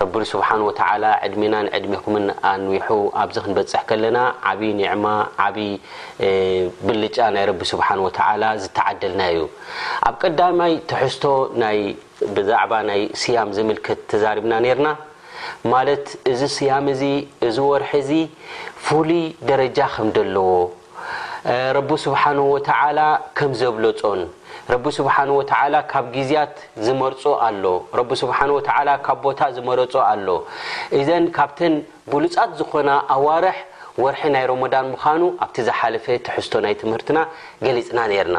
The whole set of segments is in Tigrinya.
ረቢ ስብሓን ወተዓላ ዕድሜናን ዕድሜኹምን ኣንዊሑ ኣብዚ ክንበፅሕ ከለና ዓብዪ ኒዕማ ዓብዪ ብልጫ ናይ ረቢ ስብሓን ወተዓላ ዝተዓደልና እዩ። ኣብ ቀዳማይ ትሕዝቶ ናይ ብዛዕባ ናይ ስያም ዝምልከት ተዛሪብና ነይርና። ማለት እዚ ስያም እዚ እዚ ወርሒ እዚ ፍሉይ ደረጃ ከም ዘለዎ፣ ረቢ ስብሓነሁ ወተዓላ ከም ዘብለጾን ረቢ ስብሓነሁ ወተዓላ ካብ ግዜያት ዝመርጾ ኣሎ ረቢ ስብሓነሁ ወተዓላ ካብ ቦታ ዝመረጾ ኣሎ እዘን ካብተን ብሉጻት ዝኾና ኣዋርሕ ወርሒ ናይ ሮሞዳን ምኻኑ ኣብቲ ዝሓለፈ ትሕዝቶ ናይ ትምህርትና ገሊጽና ኔርና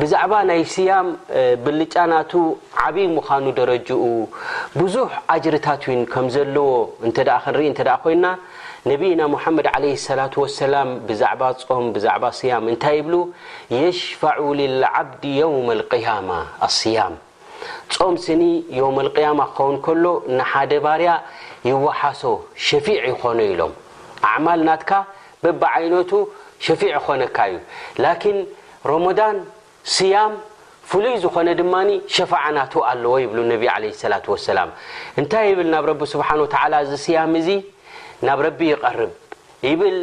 ብዛዕባ ናይ ስያም ብልጫ ናቱ ዓብይ ምዃኑ ደረጅኡ ብዙሕ ኣጅርታት ውን ከምዘለዎ እንተ ክንርኢ እንተ ኮይና ነብይና ሙሓመድ ዓለይሂ ሰላቱ ወሰላም ብዛዕባ ጾም ብዛዕባ ስያም እንታይ ይብሉ የሽፋዑ ሊልዓብዲ የውም ልቅያማ ኣስያም ጾም ስኒ የውም ልቅያማ ክኸውን ከሎ ንሓደ ባርያ ይወሓሶ ሸፊዕ ይኾኖ ኢሎም ኣዕማል ናትካ በብዓይነቱ ሸፊዕ ኾነካ እዩ ላኪን ሮሞዳን ስያም ፍሉይ ዝኾነ ድማ ሸፋዓ ናቱ ኣለዎ ይብሉ ነቢ ዓለይሂ ሰላቱ ወሰላም እንታይ ይብል ናብ ረቢ ሱብሓነሁ ወተዓላ እዚ ስያም እዚ ናብ ረቢ ይቐርብ ይብል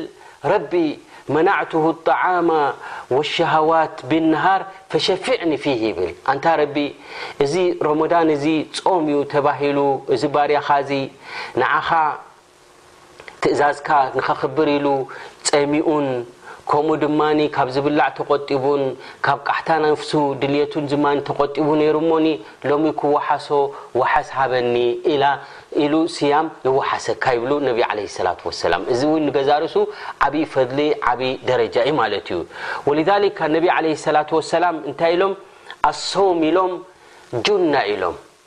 ረቢ መናዕቱሁ ጣዓመ ወሸሃዋት ቢነሃር ፈሸፊዕኒ ፊህ ይብል ኣንታ ረቢ እዚ ሮሞዳን እዚ ጾም እዩ ተባሂሉ እዚ ባርያኻ እዚ ንዓኻ ትእዛዝካ ንኸኽብር ኢሉ ጸሚኡን ከምኡ ድማ ካብ ዝብላዕ ተቖጢቡን ካብ ቃሕታ ነፍሱ ድልየቱን ድማ ተቖጢቡ ነይሩ እሞኒ ሎሚ ክወሓሶ ዋሕስ ሃበኒ ኢላ ኢሉ ስያም የወሓሰካ ይብሉ ነቢ ዓለይሂ ሰላቱ ወሰላም እዚ እውን ንገዛ ርእሱ ዓብይ ፈድሊ ዓብይ ደረጃ እዩ ማለት እዩ ወሊዛሊካ ነቢ ዓለይሂ ሰላቱ ወሰላም እንታይ ኢሎም ኣሰውም ኢሎም ጁና ኢሎም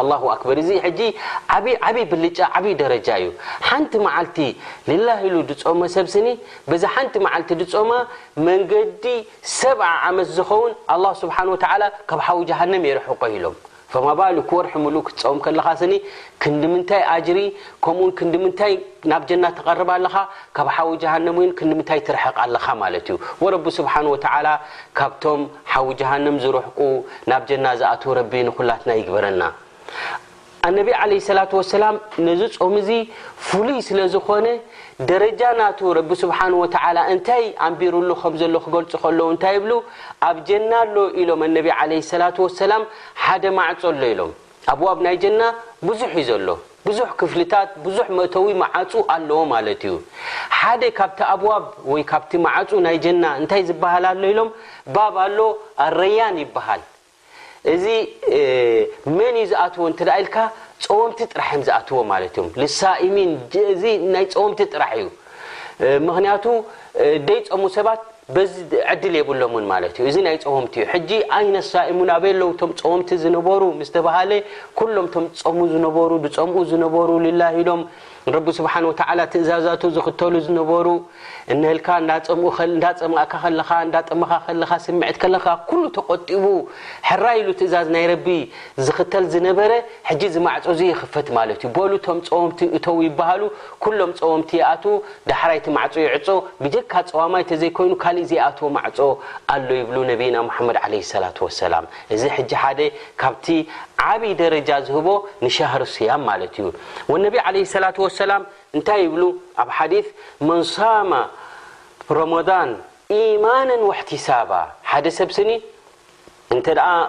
ኣላሁ ኣክበር እዚ ሕጂ ዓቢ ዓቢ ብልጫ ዓቢ ደረጃ እዩ ሓንቲ መዓልቲ ሊላህ ኢሉ ድጾመ ሰብ ስኒ በዛ ሓንቲ መዓልቲ ድጾማ መንገዲ ሰብዓ ዓመት ዝኸውን ኣላህ ሱብሓነሁ ወተዓላ ካብ ሓዊ ጀሃነም የርሕቆ ኢሎም ፈማ ባሉክ ወርሒ ምሉእ ክትጸውም ከለኻ ስኒ ክንዲ ምንታይ ኣጅሪ ከምኡውን ክንዲ ምንታይ ናብ ጀና ትቐርብ ኣለኻ ካብ ሓዊ ጀሃነም እውን ክንዲ ምንታይ ትርሕቕ ኣለኻ ማለት እዩ ወረቢ ሱብሓነሁ ወተዓላ ካብቶም ሓዊ ጀሃንም ዝርሕቁ ናብ ጀና ዝኣትው ረቢ ንኩላትና ይግበረና ኣነቢ ዓለይሂ ሰላቱ ወሰላም ነዚ ጾም እዚ ፍሉይ ስለ ዝኾነ ደረጃ ናቱ ረቢ ሱብሓነሁ ወተዓላ እንታይ ኣንቢርሉ ከም ዘሎ ክገልጹ ከለዉ እንታይ ይብሉ ኣብ ጀና ኣሎ ኢሎም ኣነቢ ዓለይሂ ሰላቱ ወሰላም ሓደ ማዕጾ ኣሎ ኢሎም ኣብዋብ ናይ ጀና ብዙሕ እዩ ዘሎ ብዙሕ ክፍልታት ብዙሕ መእተዊ መዓጹ ኣለዎ ማለት እዩ ሓደ ካብቲ ኣብዋብ ወይ ካብቲ መዓጹ ናይ ጀና እንታይ ዝበሃል ኣሎ ኢሎም ባብ ኣሎ ኣረያን ይበሃል እዚ መን እዩ ዝኣትዎ እንተደኣ ኢልካ ጸወምቲ ጥራሕ እዮም ዝኣትዎ ማለት እዮም ልሳኢሚን እዚ ናይ ጸወምቲ ጥራሕ እዩ ምክንያቱ ደይጸሙ ሰባት በዚ ዕድል የብሎምን ማለት እዩ እዚ ናይ ጸወምቲ እዩ ሕጂ ኣይነ ሳኢሙን ኣበይ ኣለዉ እቶም ጸወምቲ ዝነበሩ ምስ ተባሃለ ኩሎም እቶም ዝጸሙ ዝነበሩ ዝጸምኡ ዝነበሩ ሊላህ ኢሎም ንረቢ ስብሓን ወተዓላ ትእዛዛቱ ዝኽተሉ ዝነበሩ እንህልካ እንዳጸምኡ እንዳጸማእካ ከለኻ እንዳጠመኻ ከለኻ ስምዒት ከለካ ኩሉ ተቆጢቡ ሕራይ ኢሉ ትእዛዝ ናይ ረቢ ዝኽተል ዝነበረ ሕጂ እዚ ማዕጾ እዚ ይኽፈት ማለት እዩ በሉ እቶም ጸወምቲ እተው ይበሃሉ ኩሎም ጸወምቲ ይኣትዉ ዳሕራይ እቲ ማዕጾ ይዕጾ ብጀካ ጸዋማይ ተዘይኮይኑ ካሊእ ዘይኣትዎ ማዕጾ ኣሎ ይብሉ ነብይና ሙሓመድ ዓለይሂ ሰላቱ ወሰላም። እዚ ሕጂ ሓደ ካብቲ ዓቢ ደረጃ ዝህቦ ንሻህር ስያም ማለት እዩ። ወነብይ ዓለይሂ ሰላቱ ወሰላም እንታይ ይብሉ ኣብ ሓዲስ መን ሷመ ሮሞዳን ኢማነን ወሕቲሳባ ሓደ ሰብ ስኒ እንተ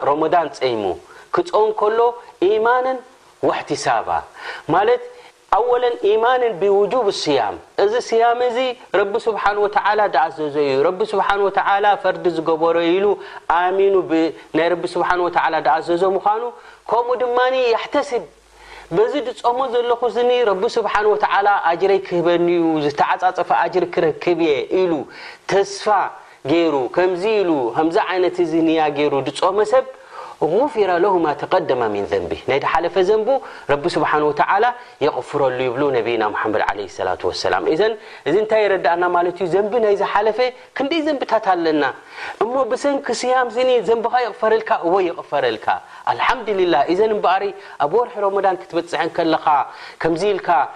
ሮሞዳን ጸይሙ ክጾም ከሎ ኢማነን ወሕቲሳባ ማለት ኣወለን ኢማንን ቢውጁብ ስያም እዚ ስያም እዚ ረቢ ስብሓን ወተዓላ ድኣዘዞ እዩ ረቢ ስብሓን ወተዓላ ፈርዲ ዝገበሮ እዩ ኢሉ ኣሚኑ ብ ናይ ረቢ ስብሓን ወተዓላ ድኣዘዞ ምዃኑ ከምኡ ድማ የሕተስብ በዚ ድጾሞ ዘለኹ እዝኒ ረቢ ስብሓን ወተዓላ ኣጅረይ ክህበኒ እዩ ዝተዓጻጸፈ ኣጅሪ ክረክብ እየ ኢሉ ተስፋ ጌሩ ከምዚ ኢሉ ከምዚ ዓይነት እዚ ንያ ጌሩ ድጾመ ሰብ غፊረ ለሁ ማ ተቀደመ ሚን ዘንቢህ ናይ ድሓለፈ ዘንቡ ረቢ ስብሓነሁ ወተዓላ የቕፍረሉ ይብሉ ነብይና ሙሓመድ ዓለይሂ ሰላቱ ወሰላም እዘን እዚ እንታይ የረድኣና ማለት እዩ ዘንቢ ናይ ዝሓለፈ ክንደይ ዘንብታት ኣለና እሞ ብሰንኪ ስያም ስኒን ዘንብኻ ይቕፈረልካ እወ ይቕፈረልካ ኣልሓምድሊላህ እዘን እምበኣሪ ኣብ ወርሒ ሮሞዳን ክትበጽሕ እንከለኻ ከምዚ ኢልካ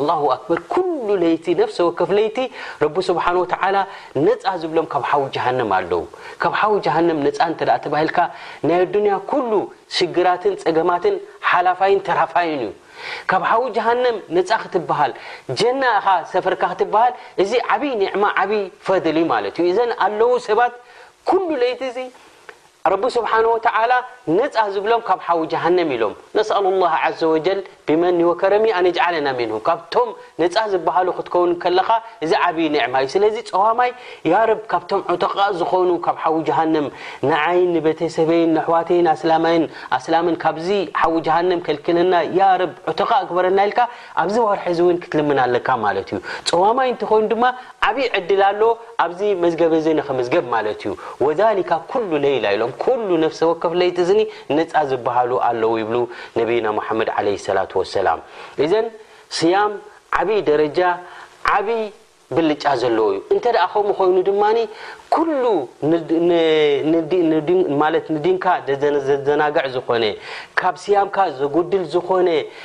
ኣላሁ ኣክበር ኩሉ ለይቲ ነፍሰ ወከፍ ለይቲ ረቢ ስብሓን ወተዓላ ነፃ ዝብሎም ካብ ሓዊ ጀሃነም ኣለው ካብ ሓዊ ጀሃነም ነፃ እንተ ተባሂልካ ናይ ኣዱንያ ኩሉ ሽግራትን ፀገማትን ሓላፋይን ተራፋይን እዩ ካብ ሓዊ ጀሃነም ነፃ ክትበሃል ጀና እኻ ሰፈርካ ክትበሃል እዚ ዓብይ ኒዕማ ዓብይ ፈድሊ ማለት እዩ እዘን ኣለው ሰባት ኩሉ ለይቲ እዚ ረቢ ስብሓነሁ ወተዓላ ነጻ ዝብሎም ካብ ሓዊ ጀሃነም ኢሎም። ነስኣሉ ኣላህ ዓዘ ወጀል ቢመኒ ወከረሚ ኣን የጅዓለና ሚንሁም ካብቶም ነጻ ዝበሃሉ ክትከውን ከለኻ እዚ ዓብይ ኒዕማ እዩ። ስለዚ ጸዋማይ ያ ረብ ካብቶም ዑተቓእ ዝኾኑ ካብ ሓዊ ጀሃነም ንዓይን ንቤተሰበይን ነሕዋተይን ኣስላማይን ኣስላምን ካብዚ ሓዊ ጀሃነም ከልክለና ያ ረብ ዑተቓእ ግበረና ኢልካ ኣብዚ ወርሒ እዚ እውን ክትልምን ኣለካ ማለት እዩ። ጸዋማይ እንተኾይኑ ድማ ዓብይ ዕድል ኣሎ ኣብዚ መዝገብ እዚ ንኽምዝገብ ማለት እዩ። ወዛሊካ ኩሉ ለይላ ኢሎም ኩሉ ነፍሰ ወከፍ ለይቲ እዝኒ ነጻ ዝበሃሉ ኣለዉ ይብሉ ነብይና ሙሓመድ ዓለይሂ ሰላቱ ወሰላም። ኢዘን ስያም ዓብይ ደረጃ ዓብይ ብልጫ ዘለዎ እዩ። እንተ ከምኡ ኮይኑ ድማ ኩሉ ንዲንካ ዘዘናግዕ ዝኾነ ካብ ስያምካ ዘጉድል ዝኾነ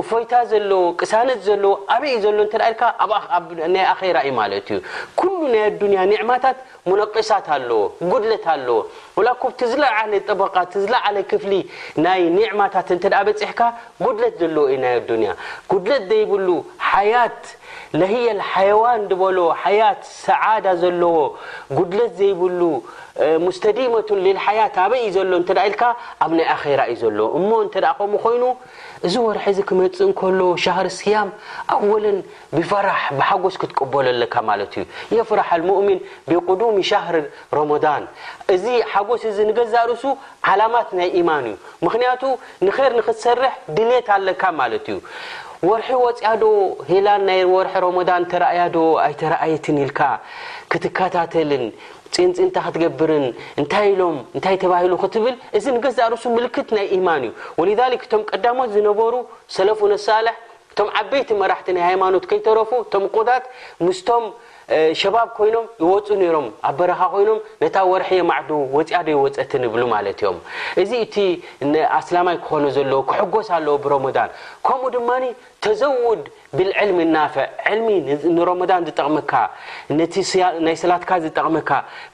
እፎይታ ዘለዎ ቅሳነት ዘለዎ ኣበይ እዩ ዘሎ እንተ ኢልካ ኣብ ናይ ኣኼራ እዩ ማለት እዩ ኩሉ ናይ ኣዱንያ ኒዕማታት ሙነቂሳት ኣለዎ ጉድለት ኣለዎ ወላ እኮ እቲ ዝለዓለ ጠበቃ እቲ ዝለዓለ ክፍሊ ናይ ኒዕማታት እንተ በፂሕካ ጉድለት ዘለዎ እዩ ናይ ኣዱንያ ጉድለት ዘይብሉ ሓያት ለህየል ሓየዋን ድበሎ ሓያት ሰዓዳ ዘለዎ ጉድለት ዘይብሉ ሙስተዲመቱን ሊልሓያት ኣበይ እዩ ዘሎ እንተ ኢልካ ኣብ ናይ ኣኼራ እዩ ዘሎ እሞ እንተ ከምኡ ኮይኑ እዚ ወርሒ እዚ ክመጽእ እንከሎ ሻህር ስያም ኣወለን ብፈራሕ ብሓጎስ ክትቅበሎ ኣለካ ማለት እዩ የፍራሕ ኣልሙእሚን ቢቁዱሚ ሻህር ሮሞዳን እዚ ሓጎስ እዚ ንገዛእ ርእሱ ዓላማት ናይ ኢማን እዩ ምክንያቱ ንኼር ንክትሰርሕ ድሌት ኣለካ ማለት እዩ ወርሒ ወጽያ ዶ ሂላል ናይ ወርሒ ሮሞዳን ተራእያ ዶ ኣይተራእየትን ኢልካ ክትከታተልን ጺንጽንታ ክትገብርን እንታይ ኢሎም እንታይ ተባሂሉ ክትብል እዚ ንገዛእ ርእሱ ምልክት ናይ ኢማን እዩ ወሊዛሊክ እቶም ቀዳሞት ዝነበሩ ሰለፉነ ሳልሕ እቶም ዓበይቲ መራሕቲ ናይ ሃይማኖት ከይተረፉ እቶም ቁዳት ምስቶም ሸባብ ኮይኖም ይወጹ ነይሮም ኣብ በረኻ ኮይኖም ነታ ወርሒ የማዕድው ወጺኣ ዶ ይወጸትን ይብሉ ማለት እዮም እዚ እቲ ኣስላማይ ክኾኖ ዘለዎ ክሕጎስ ኣለዎ ብረመዳን ከምኡ ድማ ተዘውድ ብልዕልሚ ናፍዕ፣ ዕልሚ ንሮሞዳን ዝጠቕመካ፣ ነቲ ናይ ሰላትካ ዝጠቕመካ፣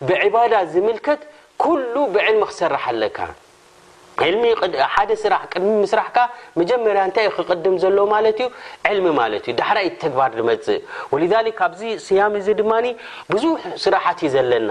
ብዕባዳ ዝምልከት ኩሉ ብዕልሚ ክትሰርሕ ኣለካ። ዕልሚ ሓደ ስራሕ ቅድሚ ምስራሕካ መጀመርያ እንታይ እዩ ክቕድም ዘለዎ ማለት እዩ? ዕልሚ ማለት እዩ። ዳሕራይ እዩ እቲ ተግባር ዝመጽእ። ወሊዛሊክ ኣብዚ ስያም እዚ ድማ ብዙሕ ስራሓት እዩ ዘለና።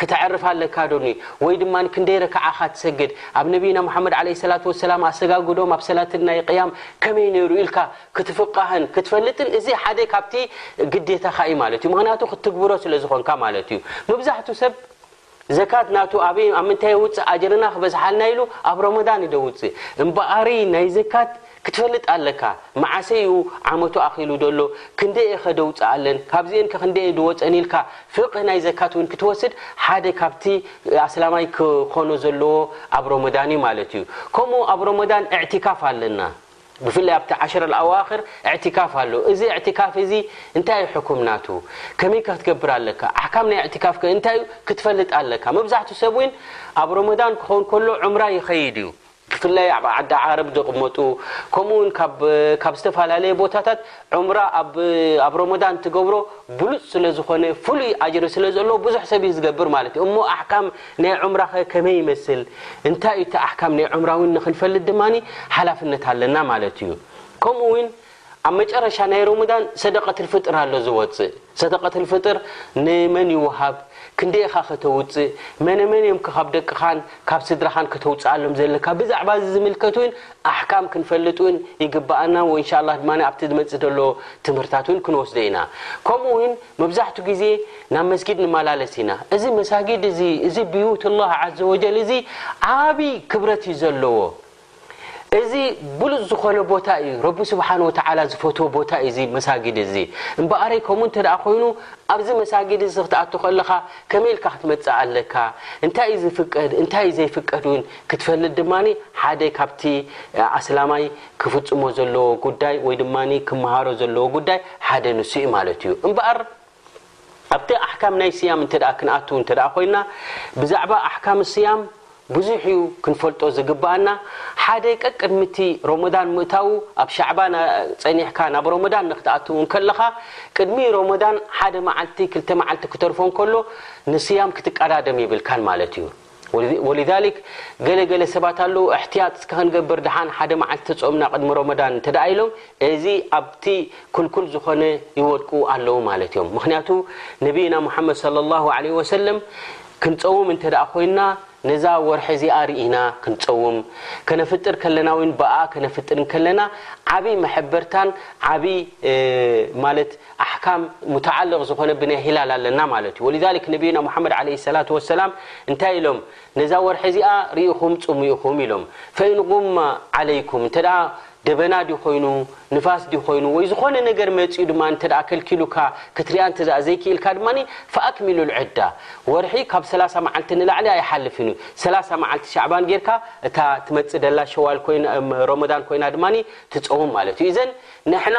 ክተዕርፍ ኣለካ ዶኒ ወይ ድማ ክንደይ ረክዓ እካ ትሰግድ ኣብ ነብይና ሙሓመድ ዓለይሂ ሰላቱ ወሰላም ኣሰጋግዶኦም ኣብ ሰላትን ናይ ቅያም ከመይ ነይሩ ኢልካ ክትፍቃህን ክትፈልጥን እዚ ሓደ ካብቲ ግዴታካ እዩ ማለት እዩ ምክንያቱ ክትትግብሮ ስለ ዝኮንካ ማለት እዩ ምብዛሕቱ ሰብ ዘካት ናቱ ኣበይ ኣብ ምንታይ የውጽእ ኣጅርና ክበዝሓልና ኢሉ ኣብ ሮሞዳን እዩ ደውጽእ እምበኣሪ ናይ ዘካት ክትፈልጥ ኣለካ መዓሰ ዩ ዓመቱ ኣኺሉ ደሎ ክንደይ እየ ከ ደውጽኣለን ካብዚኤን ከ ክንደይ እየ ድወጸን ኢልካ ፍቅህ ናይ ዘካት ውን ክትወስድ ሓደ ካብቲ ኣስላማይ ክኾኖ ዘለዎ ኣብ ሮመዳን ዩ ማለት ዩ ከምኡ ኣብ ሮመዳን እዕቲካፍ ኣለና ብፍላይ ኣብቲ ዓሽር ኣልኣዋኽር እዕቲካፍ ኣሎ እዚ እዕቲካፍ እዚ እንታይ ዩ ሕኩም ናቱ ከመይ ከ ክትገብር ኣለካ ኣሕካም ናይ እዕቲካፍ ከ እንታይ ዩ ክትፈልጥ ኣለካ መብዛሕቱ ሰብ ውን ኣብ ሮመዳን ክኾን ከሎ ዑምራ ይኸይድ ዩ ብፍላይ ኣብ ዓዲ ዓረብ ዝቕመጡ ከምኡውን ካብ ካብ ዝተፈላለየ ቦታታት ዑምራ ኣብ ኣብ ሮሞዳን ትገብሮ ብሉጽ ስለ ዝኾነ ፍሉይ ኣጅሪ ስለ ዘለዎ ብዙሕ ሰብ እዩ ዝገብር ማለት እዩ እሞ ኣሕካም ናይ ዑምራኸ ከመይ ይመስል እንታይ እዩ እቲ ኣሕካም ናይ ዑምራ ውን ንኽንፈልጥ ድማ ሓላፍነት ኣለና ማለት እዩ ከምኡውን ኣብ መጨረሻ ናይ ሮሞዳን ሰደቀትል ፍጥር ኣሎ ዝወጽእ ሰደቀትል ፍጥር ንመን ይወሃብ ክንደይ ኢኻ ከተውጽእ መነ መን እዮም ከ ካብ ደቅኻን ካብ ስድራኻን ከተውጽኣሎም ዘለካ ብዛዕባ እዚ ዝምልከት ውን ኣሕካም ክንፈልጥ ውን ይግብኣና ወኢንሻላህ ድማ ኣብቲ ዝመጽእ ዘሎ ትምህርታት ውን ክንወስዶ ኢና ከምኡ ውን መብዛሕቱ ግዜ ናብ መስጊድ ንመላለስ ኢና እዚ መሳጊድ እዚ እዚ ብዩትላህ ዓዘወጀል እዚ ዓቢ ክብረት እዩ ዘለዎ እዚ ብሉጽ ዝኾነ ቦታ እዩ ረቢ ስብሓን ወተዓላ ዝፈትዎ ቦታ እዩ እዚ መሳጊድ እዚ እምበኣረይ ከምኡ እንተ ኮይኑ ኣብዚ መሳጊድ እዚ ክትኣቱ ከለኻ ከመይ ኢልካ ክትመጽእ ኣለካ እንታይ እዩ ዝፍቀድ እንታይ እዩ ዘይፍቀድ እውን ክትፈልጥ ድማ ሓደ ካብቲ ኣስላማይ ክፍጽሞ ዘለዎ ጉዳይ ወይ ድማ ክመሃሮ ዘለዎ ጉዳይ ሓደ ንሱ እዩ ማለት እዩ እምበኣር ኣብቲ ኣሕካም ናይ ስያም እንተ ክንኣቱ እንተ ኮይና ብዛዕባ ኣሕካም ስያም ብዙሕ እዩ ክንፈልጦ ዝግብኣና ሓደ ቀቅድሚ እቲ ሮሞዳን ምእታዉ ኣብ ሻዕባን ጸኒሕካ ናብ ሮሞዳን ንክትኣትው እንከለኻ ቅድሚ ሮሞዳን ሓደ መዓልቲ ክልተ መዓልቲ ክተርፎ እንከሎ ንስያም ክትቀዳደም የብልካን ማለት እዩ ወሊዛሊክ ገለ ገለ ሰባት ኣለዉ እሕትያጥ እስከ ክንገብር ደሓን ሓደ መዓልቲ ተጾምና ቅድሚ ሮመዳን እንተደኣ ኢሎም እዚ ኣብቲ ክልኩል ዝኾነ ይወድቁ ኣለዉ ማለት እዮም ምክንያቱ ነቢይና ሙሓመድ ሰለላሁ ዓለይሂ ወሰለም ክንጸውም እንተደኣ ኮይና ነዛ ወርሒ እዚኣ ርኢና ክንጸውም ከነፍጥር ከለና ውን ብኣ ከነፍጥር እንከለና ዓብይ መሐበርታን ዓብይ ማለት ኣሕካም ሙተዓልቕ ዝኾነ ብናይ ሂላል ኣለና ማለት እዩ። ወሊዛሊክ ነቢዩና ሙሓመድ ዓለይሂ ሰላቱ ወሰላም እንታይ ኢሎም ነዛ ወርሒ እዚኣ ሪኢኹም ፅሙ ኢኹም ኢሎም። ፈኢን ጉመ ዓለይኩም እንተድኣ ደበና ድዩ ኾይኑ፣ ንፋስ ድዩ ኾይኑ ወይ ዝኾነ ነገር መፂኡ ድማ እንተድኣ ከልኪሉካ ክትሪኣ እንተድኣ ዘይክኢልካ ድማ ፈኣክሚሉል ዒዳ ወርሒ ካብ ሰላሳ መዓልቲ ንላዕሊ ኣይሓልፍን እዩ። ሰላሳ መዓልቲ ሻዕባን ጌርካ እታ ትመፅእ ደላ ሸዋል ኮይና ረመዳን ኮይና ድማ ትፀውም ማለት እዩ። እዘን ንሕና።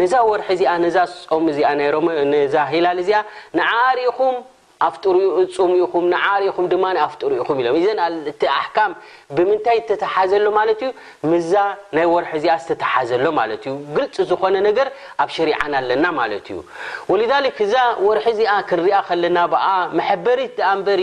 ነዛ ወርሒ እዚኣ ነዛ ጾም እዚኣ ናይ ሮመ ነዛ ሂላል እዚኣ ንዓኣ ርኢኹም ኣፍጥርኡ እጹሙ ኢኹም ንዓኣ ርኢኹም ድማ ኣፍጥሩ ኢኹም ኢሎም ኢዘን ኣል እቲ ኣሕካም ብምንታይ እተተሓዘ ኣሎ ማለት እዩ ምስዛ ናይ ወርሒ እዚኣ ዝተተሓዘ ኣሎ ማለት እዩ ግልጺ ዝኾነ ነገር ኣብ ሸሪዓና ኣለና ማለት እዩ ወሊዛሊክ እዛ ወርሒ እዚኣ ክንሪኣ ከለና ብኣ መሐበሪት ድኣ እምበሪ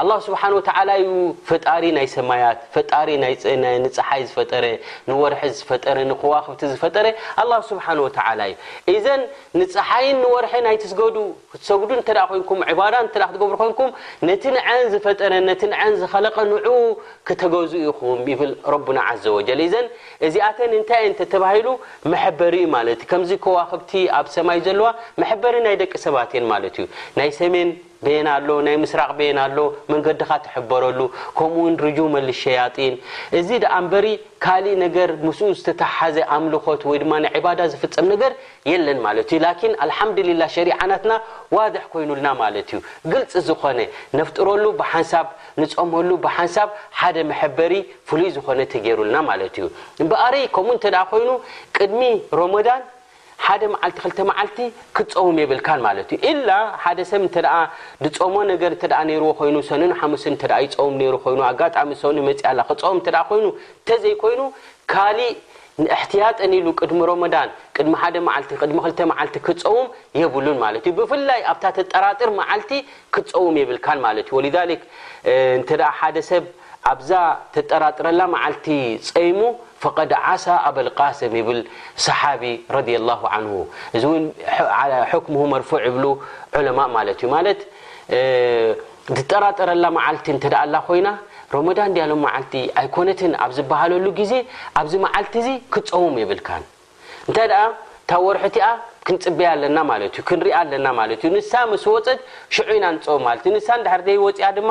ኣላህ ስብሓን ወተዓላ ዩ ፈጣሪ ናይ ሰማያት ፈጣሪ ንፀሓይ ዝፈጠረ ንወርሒ ዝፈጠረ ንክዋክብቲ ዝፈጠረ ኣላህ ስብሓን ወተዓላ ዩ እዘን ንፀሓይን ንወርሒን ኣይትስገዱ ክትሰግዱ እንተ ኮንኩም ዕባዳ እንተ ክትገብሩ ኮንኩም ነቲ ንዐን ዝፈጠረ ነቲ ንዐን ዝኸለቀ ንዑ ክተገዙ ኢኹም ይብል ረቡና ዓዘ ወጀል እዘን እዚኣተን እንታይ እየን ተተባሂሉ መሐበሪ እዩ ማለት ከምዚ ከዋክብቲ ኣብ ሰማይ ዘለዋ መሐበሪ ናይ ደቂ ሰባት እየን ማለት እዩ ናይ ሰሜን ቤን ኣሎ ናይ ምስራቅ ቤን ኣሎ መንገድኻ ትሕበረሉ ከምኡውን ርጁም ኣልሸያጢን እዚ ደኣ እምበሪ ካሊእ ነገር ምስኡ ዝተተሓሓዘ ኣምልኾት ወይ ድማ ዒባዳ ዝፍጸም ነገር የለን ማለት እዩ ላኪን ኣልሓምድሊላህ ሸሪዓ ናትና ዋድሕ ኮይኑልና ማለት እዩ ግልጺ ዝኾነ ነፍጥረሉ ብሓንሳብ ንጾመሉ ብሓንሳብ ሓደ መሐበሪ ፍሉይ ዝኾነ ተገይሩልና ማለት እዩ እምበኣሪ ከምኡ እንተደኣ ኮይኑ ቅድሚ ሮሞዳን ሓደ መዓልቲ ክልተ መዓልቲ ክትጸውም የብልካን ማለት እዩ ኢላ ሓደ ሰብ እንተ ድጾሞ ነገር እንተ ነይርዎ ኮይኑ ሰኑን ሓሙስን እንተ ይጸውም ነይሩ ኮይኑ ኣጋጣሚ ሰኑይ መጺኣ ኣላ ክጸውም እንተ ኮይኑ እንተዘይ ኮይኑ ካሊእ ንእሕትያጠን ኢሉ ቅድሚ ሮሞዳን ቅድሚ ሓደ መዓልቲ ቅድሚ ክልተ መዓልቲ ክጸውም የብሉን ማለት እዩ ብፍላይ ኣብታ ተጠራጥር መዓልቲ ክትጸውም የብልካን ማለት እዩ ወሊዛሊክ እንተ ሓደ ሰብ ኣብዛ ተጠራጥረላ መዓልቲ ጸይሙ ፈቀድ ዓሳ ኣበልቃስም ይብል ሰሓቢ ረድየላሁ ዓንሁ እዚ ውን ሑክምሁ መርፉዕ ይብሉ ዑለማእ ማለት እዩ ማለት ትጠራጠረላ መዓልቲ እንተ ኣላ ኮይና ሮመዳን ድያ ሎም መዓልቲ ኣይኮነትን ኣብ ዝበሃለሉ ግዜ ኣብዚ መዓልቲ እዚ ክጸውም የብልካን እንታይ ደኣ እታ ወርሒ እቲኣ ክንጽበያ ኣለና ማለት እዩ ክንሪኣ ኣለና ማለት እዩ ንሳ ምስ ወጸት ሽዑ ኢና ንጸውም ማለት እዩ ንሳ እንድሕር ዘይወጺኣ ድማ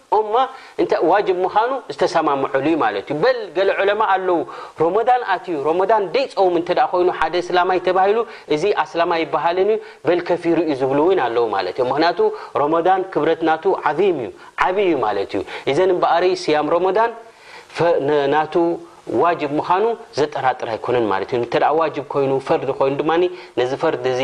እሞ እንተ ዋጅብ ምኻኑ ዝተሰማምዑሉዩ ማለት እዩ በል ገለ ዑለማእ ኣለው ሮሞዳን ኣትዩ ሮሞዳን ደይፀውም እንተ ኮይኑ ሓደ እስላማይ ተባሂሉ እዙይ ኣስላማይ ኣይባሃልን እዩ በል ከፊሩ እዩ ዝብሉ እውን ኣለው ማለት እዮም ምክንያቱ ሮሞዳን ክብረት ናቱ ዓዚም እዩ ዓብይ እዩ ማለት እዩ እዘን እምበኣርይ ስያም ሮሞዳን ናቱ ዋጅብ ምኻኑ ዘጠራጥር ኣይኮነን ማለት እዩ እንተ ዋጅብ ኮይኑ ፈርዲ ኮይኑ ድማ ነዚ ፈርዲ እዚ